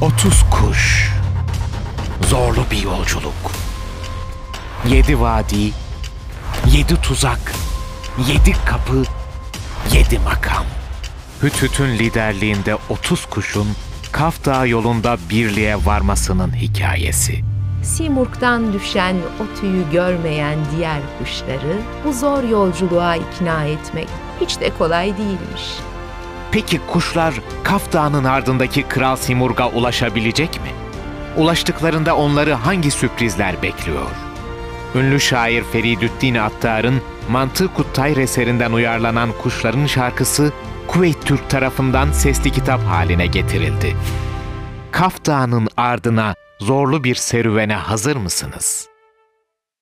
30 kuş. Zorlu bir yolculuk. Yedi vadi, yedi tuzak, yedi kapı, yedi makam. Hüthüt'ün liderliğinde 30 kuşun Kaf Dağı yolunda birliğe varmasının hikayesi. Simurg'dan düşen o tüyü görmeyen diğer kuşları bu zor yolculuğa ikna etmek hiç de kolay değilmiş. Peki kuşlar Kaf Dağı'nın ardındaki Kral Simurg'a ulaşabilecek mi? Ulaştıklarında onları hangi sürprizler bekliyor? Ünlü şair Feridüddin Attar'ın Mantık Kuttayr eserinden uyarlanan Kuşların şarkısı Kuveyt Türk tarafından sesli kitap haline getirildi. Kaf Dağı'nın ardına zorlu bir serüvene hazır mısınız?